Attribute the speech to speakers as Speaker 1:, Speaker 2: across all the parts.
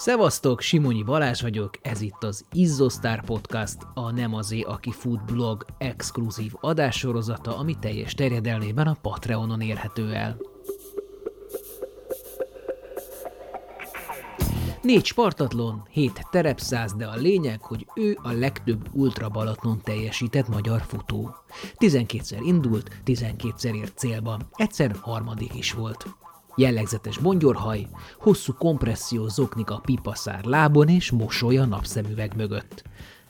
Speaker 1: Szevasztok, Simonyi Balázs vagyok, ez itt az Izzostar Podcast, a Nem azé, aki fut blog exkluzív adássorozata, ami teljes terjedelmében a Patreonon érhető el. Négy spartatlon, hét terepszáz, de a lényeg, hogy ő a legtöbb Ultra Balaton teljesített magyar futó. 12-szer indult, 12-szer ért célba, egyszer harmadik is volt. Jellegzetes bongyorhaj, hosszú kompresszió zoknik a pipaszár lábon és mosoly a napszemüveg mögött.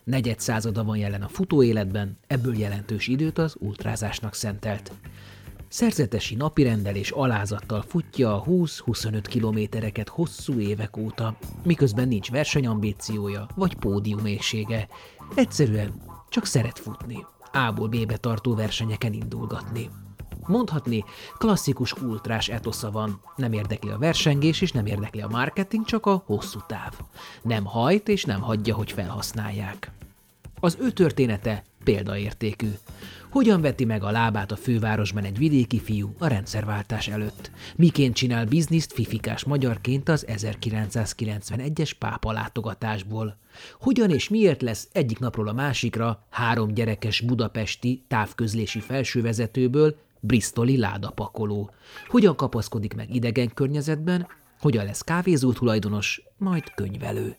Speaker 1: Negyed százada van jelen a futóéletben, ebből jelentős időt az ultrázásnak szentelt. Szerzetesi napirendel és alázattal futja a 20-25 kilométereket hosszú évek óta, miközben nincs versenyambíciója vagy pódiumészsége. Egyszerűen csak szeret futni, A-ból B-be tartó versenyeken indulgatni. Mondhatni, klasszikus ultrás etosza van. Nem érdekli a versengés, és nem érdekli a marketing, csak a hosszú táv. Nem hajt, és nem hagyja, hogy felhasználják. Az ő története példaértékű. Hogyan veti meg a lábát a fővárosban egy vidéki fiú a rendszerváltás előtt? Miként csinál bizniszt fifikás magyarként az 1991-es pápa látogatásból? Hogyan és miért lesz egyik napról a másikra három gyerekes budapesti távközlési felsővezetőből Bristoli ládapakoló. Hogyan kapaszkodik meg idegen környezetben, hogyan lesz kávézó tulajdonos, majd könyvelő.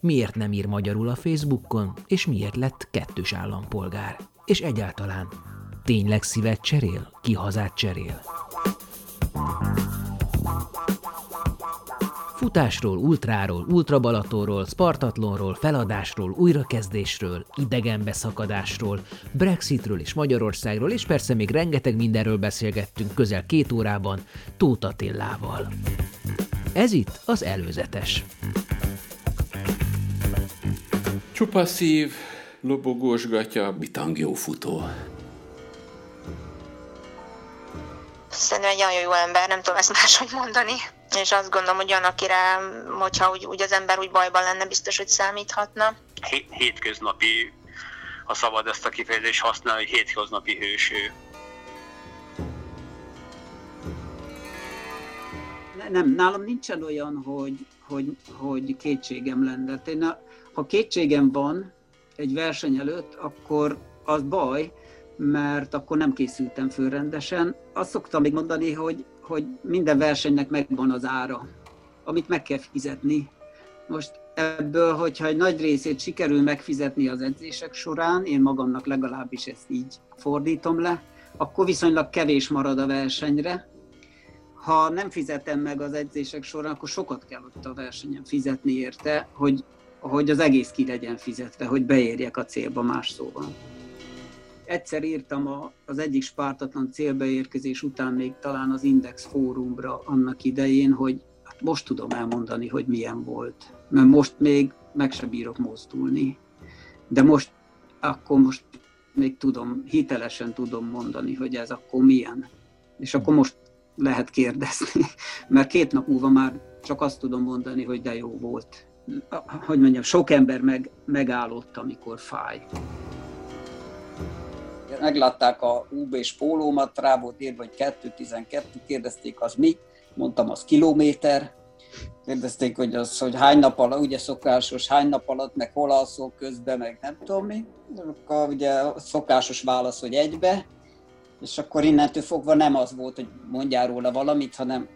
Speaker 1: Miért nem ír magyarul a Facebookon, és miért lett kettős állampolgár. És egyáltalán tényleg szívet cserél, ki hazát cserél. Futásról, ultráról, ultrabalatóról, spartatlonról, feladásról, újrakezdésről, idegenbeszakadásról, Brexitről és Magyarországról, és persze még rengeteg mindenről beszélgettünk közel két órában Tóth Attillával. Ez itt az előzetes.
Speaker 2: Csupa szív, lobogós gatya, bitangjó futó.
Speaker 3: Szerintem egy nagyon jó ember, nem tudom ezt máshogy mondani és azt gondolom, hogy akire, hogyha úgy, úgy az ember úgy bajban lenne, biztos, hogy számíthatna.
Speaker 4: Hétköznapi, ha szabad ezt a kifejezést használni, hogy hétköznapi hőső.
Speaker 5: Nem, nálam nincsen olyan, hogy, hogy, hogy kétségem lenne. Én, ha kétségem van egy verseny előtt, akkor az baj, mert akkor nem készültem föl rendesen. Azt szoktam még mondani, hogy hogy minden versenynek megvan az ára, amit meg kell fizetni. Most ebből, hogyha egy nagy részét sikerül megfizetni az edzések során, én magamnak legalábbis ezt így fordítom le, akkor viszonylag kevés marad a versenyre. Ha nem fizetem meg az edzések során, akkor sokat kell ott a versenyen fizetni érte, hogy, hogy az egész ki legyen fizetve, hogy beérjek a célba más szóval egyszer írtam a, az egyik spártatlan célbeérkezés után még talán az Index fórumra annak idején, hogy hát most tudom elmondani, hogy milyen volt. Mert most még meg se bírok mozdulni. De most, akkor most még tudom, hitelesen tudom mondani, hogy ez akkor milyen. És akkor most lehet kérdezni. Mert két nap múlva már csak azt tudom mondani, hogy de jó volt. Hogy mondjam, sok ember meg, megállott, amikor fáj meglátták a UB-s pólómat, rá volt írva, hogy 2.12, kérdezték, az mi? Mondtam, az kilométer. Kérdezték, hogy az, hogy hány nap alatt, ugye szokásos, hány nap alatt, meg hol alszol közben, meg nem tudom mi. Akkor ugye szokásos válasz, hogy egybe. És akkor innentől fogva nem az volt, hogy mondjál róla valamit, hanem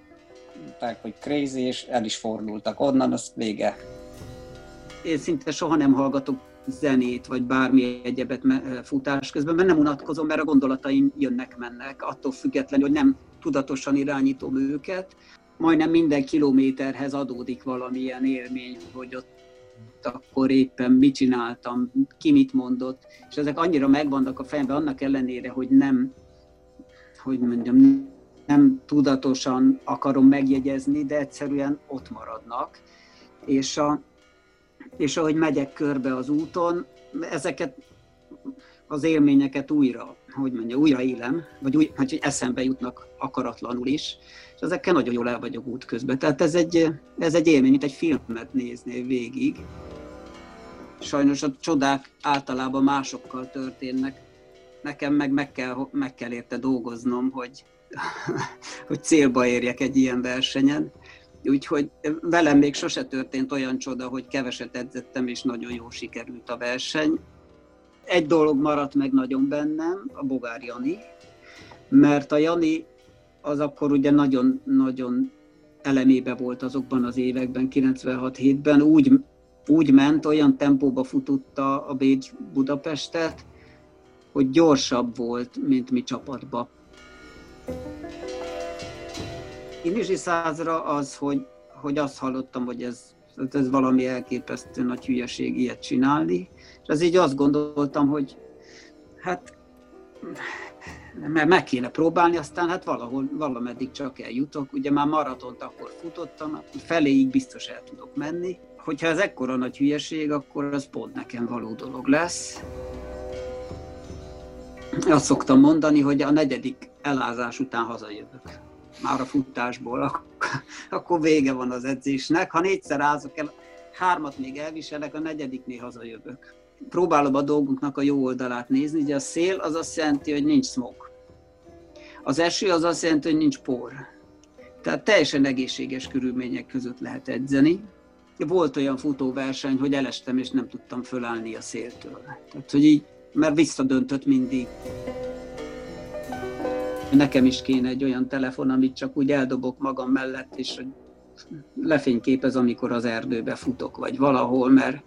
Speaker 5: mondták, hogy crazy, és el is fordultak onnan, az vége. Én szinte soha nem hallgatok zenét, vagy bármi egyebet futás közben, mert nem unatkozom, mert a gondolataim jönnek-mennek, attól függetlenül, hogy nem tudatosan irányítom őket. Majdnem minden kilométerhez adódik valamilyen élmény, hogy ott akkor éppen mit csináltam, ki mit mondott, és ezek annyira megvannak a fejemben, annak ellenére, hogy nem, hogy mondjam, nem tudatosan akarom megjegyezni, de egyszerűen ott maradnak. És a, és ahogy megyek körbe az úton, ezeket az élményeket újra, hogy mondja, újra élem, vagy úgy, hogy eszembe jutnak akaratlanul is, és ezekkel nagyon jól el vagyok út közben. Tehát ez egy, ez egy élmény, mint egy filmet nézni végig. Sajnos a csodák általában másokkal történnek. Nekem meg meg kell, meg kell érte dolgoznom, hogy, hogy célba érjek egy ilyen versenyen Úgyhogy velem még sose történt olyan csoda, hogy keveset edzettem, és nagyon jól sikerült a verseny. Egy dolog maradt meg nagyon bennem, a Bogár Jani, mert a Jani az akkor ugye nagyon-nagyon elemébe volt azokban az években, 96-7-ben, úgy, úgy ment, olyan tempóba futotta a Bécs Budapestet, hogy gyorsabb volt, mint mi csapatba. Inizsi százra az, hogy, hogy azt hallottam, hogy ez, ez valami elképesztő nagy hülyeség ilyet csinálni, és az így azt gondoltam, hogy hát mert meg kéne próbálni, aztán hát valahol, valameddig csak eljutok. Ugye már maratont akkor futottam, feléig biztos el tudok menni. Hogyha ez ekkora nagy hülyeség, akkor az pont nekem való dolog lesz. Azt szoktam mondani, hogy a negyedik elázás után hazajövök. Már a futásból, akkor vége van az edzésnek. Ha négyszer ázok el, hármat még elviselek, a negyediknél hazajövök próbálom a dolgunknak a jó oldalát nézni. Ugye a szél az azt jelenti, hogy nincs smoke. Az eső az azt jelenti, hogy nincs por. Tehát teljesen egészséges körülmények között lehet edzeni. Volt olyan futóverseny, hogy elestem és nem tudtam fölállni a széltől. Tehát, hogy így, mert visszadöntött mindig. Nekem is kéne egy olyan telefon, amit csak úgy eldobok magam mellett, és hogy lefényképez, amikor az erdőbe futok, vagy valahol, mert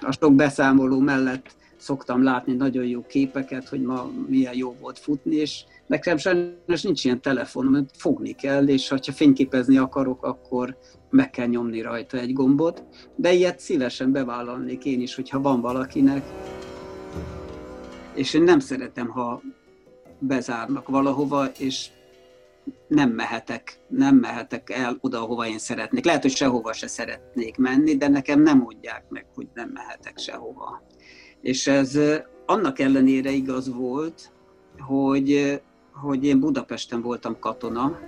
Speaker 5: a sok beszámoló mellett szoktam látni nagyon jó képeket, hogy ma milyen jó volt futni, és nekem sajnos nincs ilyen telefonom, mert fogni kell, és ha fényképezni akarok, akkor meg kell nyomni rajta egy gombot, de ilyet szívesen bevállalnék én is, hogyha van valakinek. És én nem szeretem, ha bezárnak valahova, és nem mehetek, nem mehetek el oda, ahova én szeretnék. Lehet, hogy sehova se szeretnék menni, de nekem nem mondják meg, hogy nem mehetek sehova. És ez annak ellenére igaz volt, hogy, hogy én Budapesten voltam katona.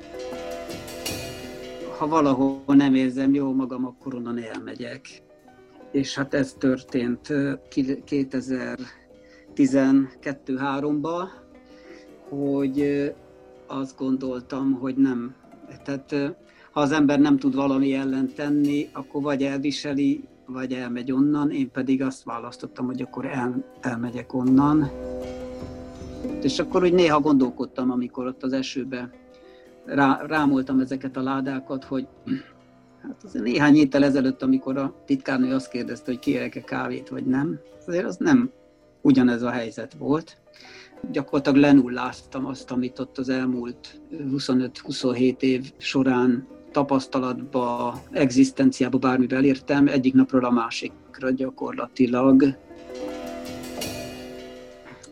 Speaker 5: Ha valahol nem érzem jó magam, akkor onnan elmegyek. És hát ez történt 2012-3-ban, hogy azt gondoltam, hogy nem. Tehát ha az ember nem tud valami ellen tenni, akkor vagy elviseli, vagy elmegy onnan, én pedig azt választottam, hogy akkor el, elmegyek onnan. És akkor úgy néha gondolkodtam, amikor ott az esőbe rá, rámoltam ezeket a ládákat, hogy hát az néhány héttel ezelőtt, amikor a titkárnő azt kérdezte, hogy kérek-e kávét, vagy nem, azért az nem ugyanez a helyzet volt gyakorlatilag lenulláztam azt, amit ott az elmúlt 25-27 év során tapasztalatba, egzisztenciába bármivel elértem, egyik napról a másikra gyakorlatilag.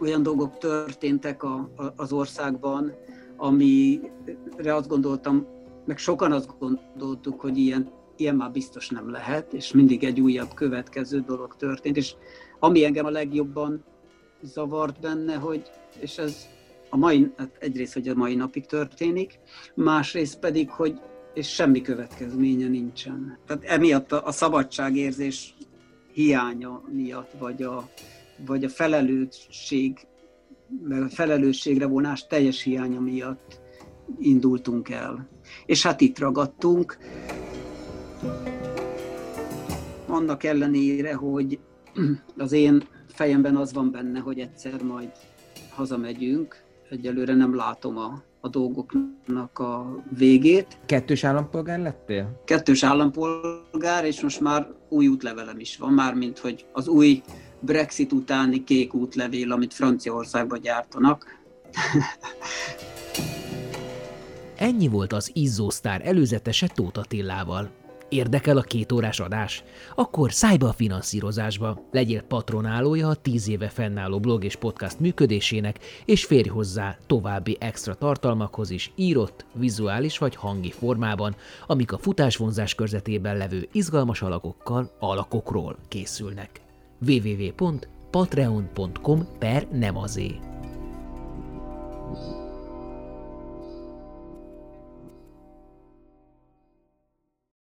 Speaker 5: Olyan dolgok történtek a, a, az országban, amire azt gondoltam, meg sokan azt gondoltuk, hogy ilyen, ilyen már biztos nem lehet, és mindig egy újabb következő dolog történt, és ami engem a legjobban zavart benne, hogy, és ez a mai, hát egyrészt, hogy a mai napig történik, másrészt pedig, hogy és semmi következménye nincsen. Tehát emiatt a, a szabadságérzés hiánya miatt, vagy a, vagy a felelősség, meg a felelősségre vonás teljes hiánya miatt indultunk el. És hát itt ragadtunk. Annak ellenére, hogy az én fejemben az van benne, hogy egyszer majd hazamegyünk. Egyelőre nem látom a, a dolgoknak a végét.
Speaker 1: Kettős állampolgár lettél?
Speaker 5: Kettős állampolgár, és most már új útlevelem is van, mármint hogy az új Brexit utáni kék útlevél, amit Franciaországban gyártanak.
Speaker 1: Ennyi volt az Izzósztár előzetese Tóth Attillával. Érdekel a két órás adás? Akkor szállj be a finanszírozásba, legyél patronálója a tíz éve fennálló blog és podcast működésének, és férj hozzá további extra tartalmakhoz is írott, vizuális vagy hangi formában, amik a futásvonzás körzetében levő izgalmas alakokkal, alakokról készülnek. www.patreon.com per nem azé.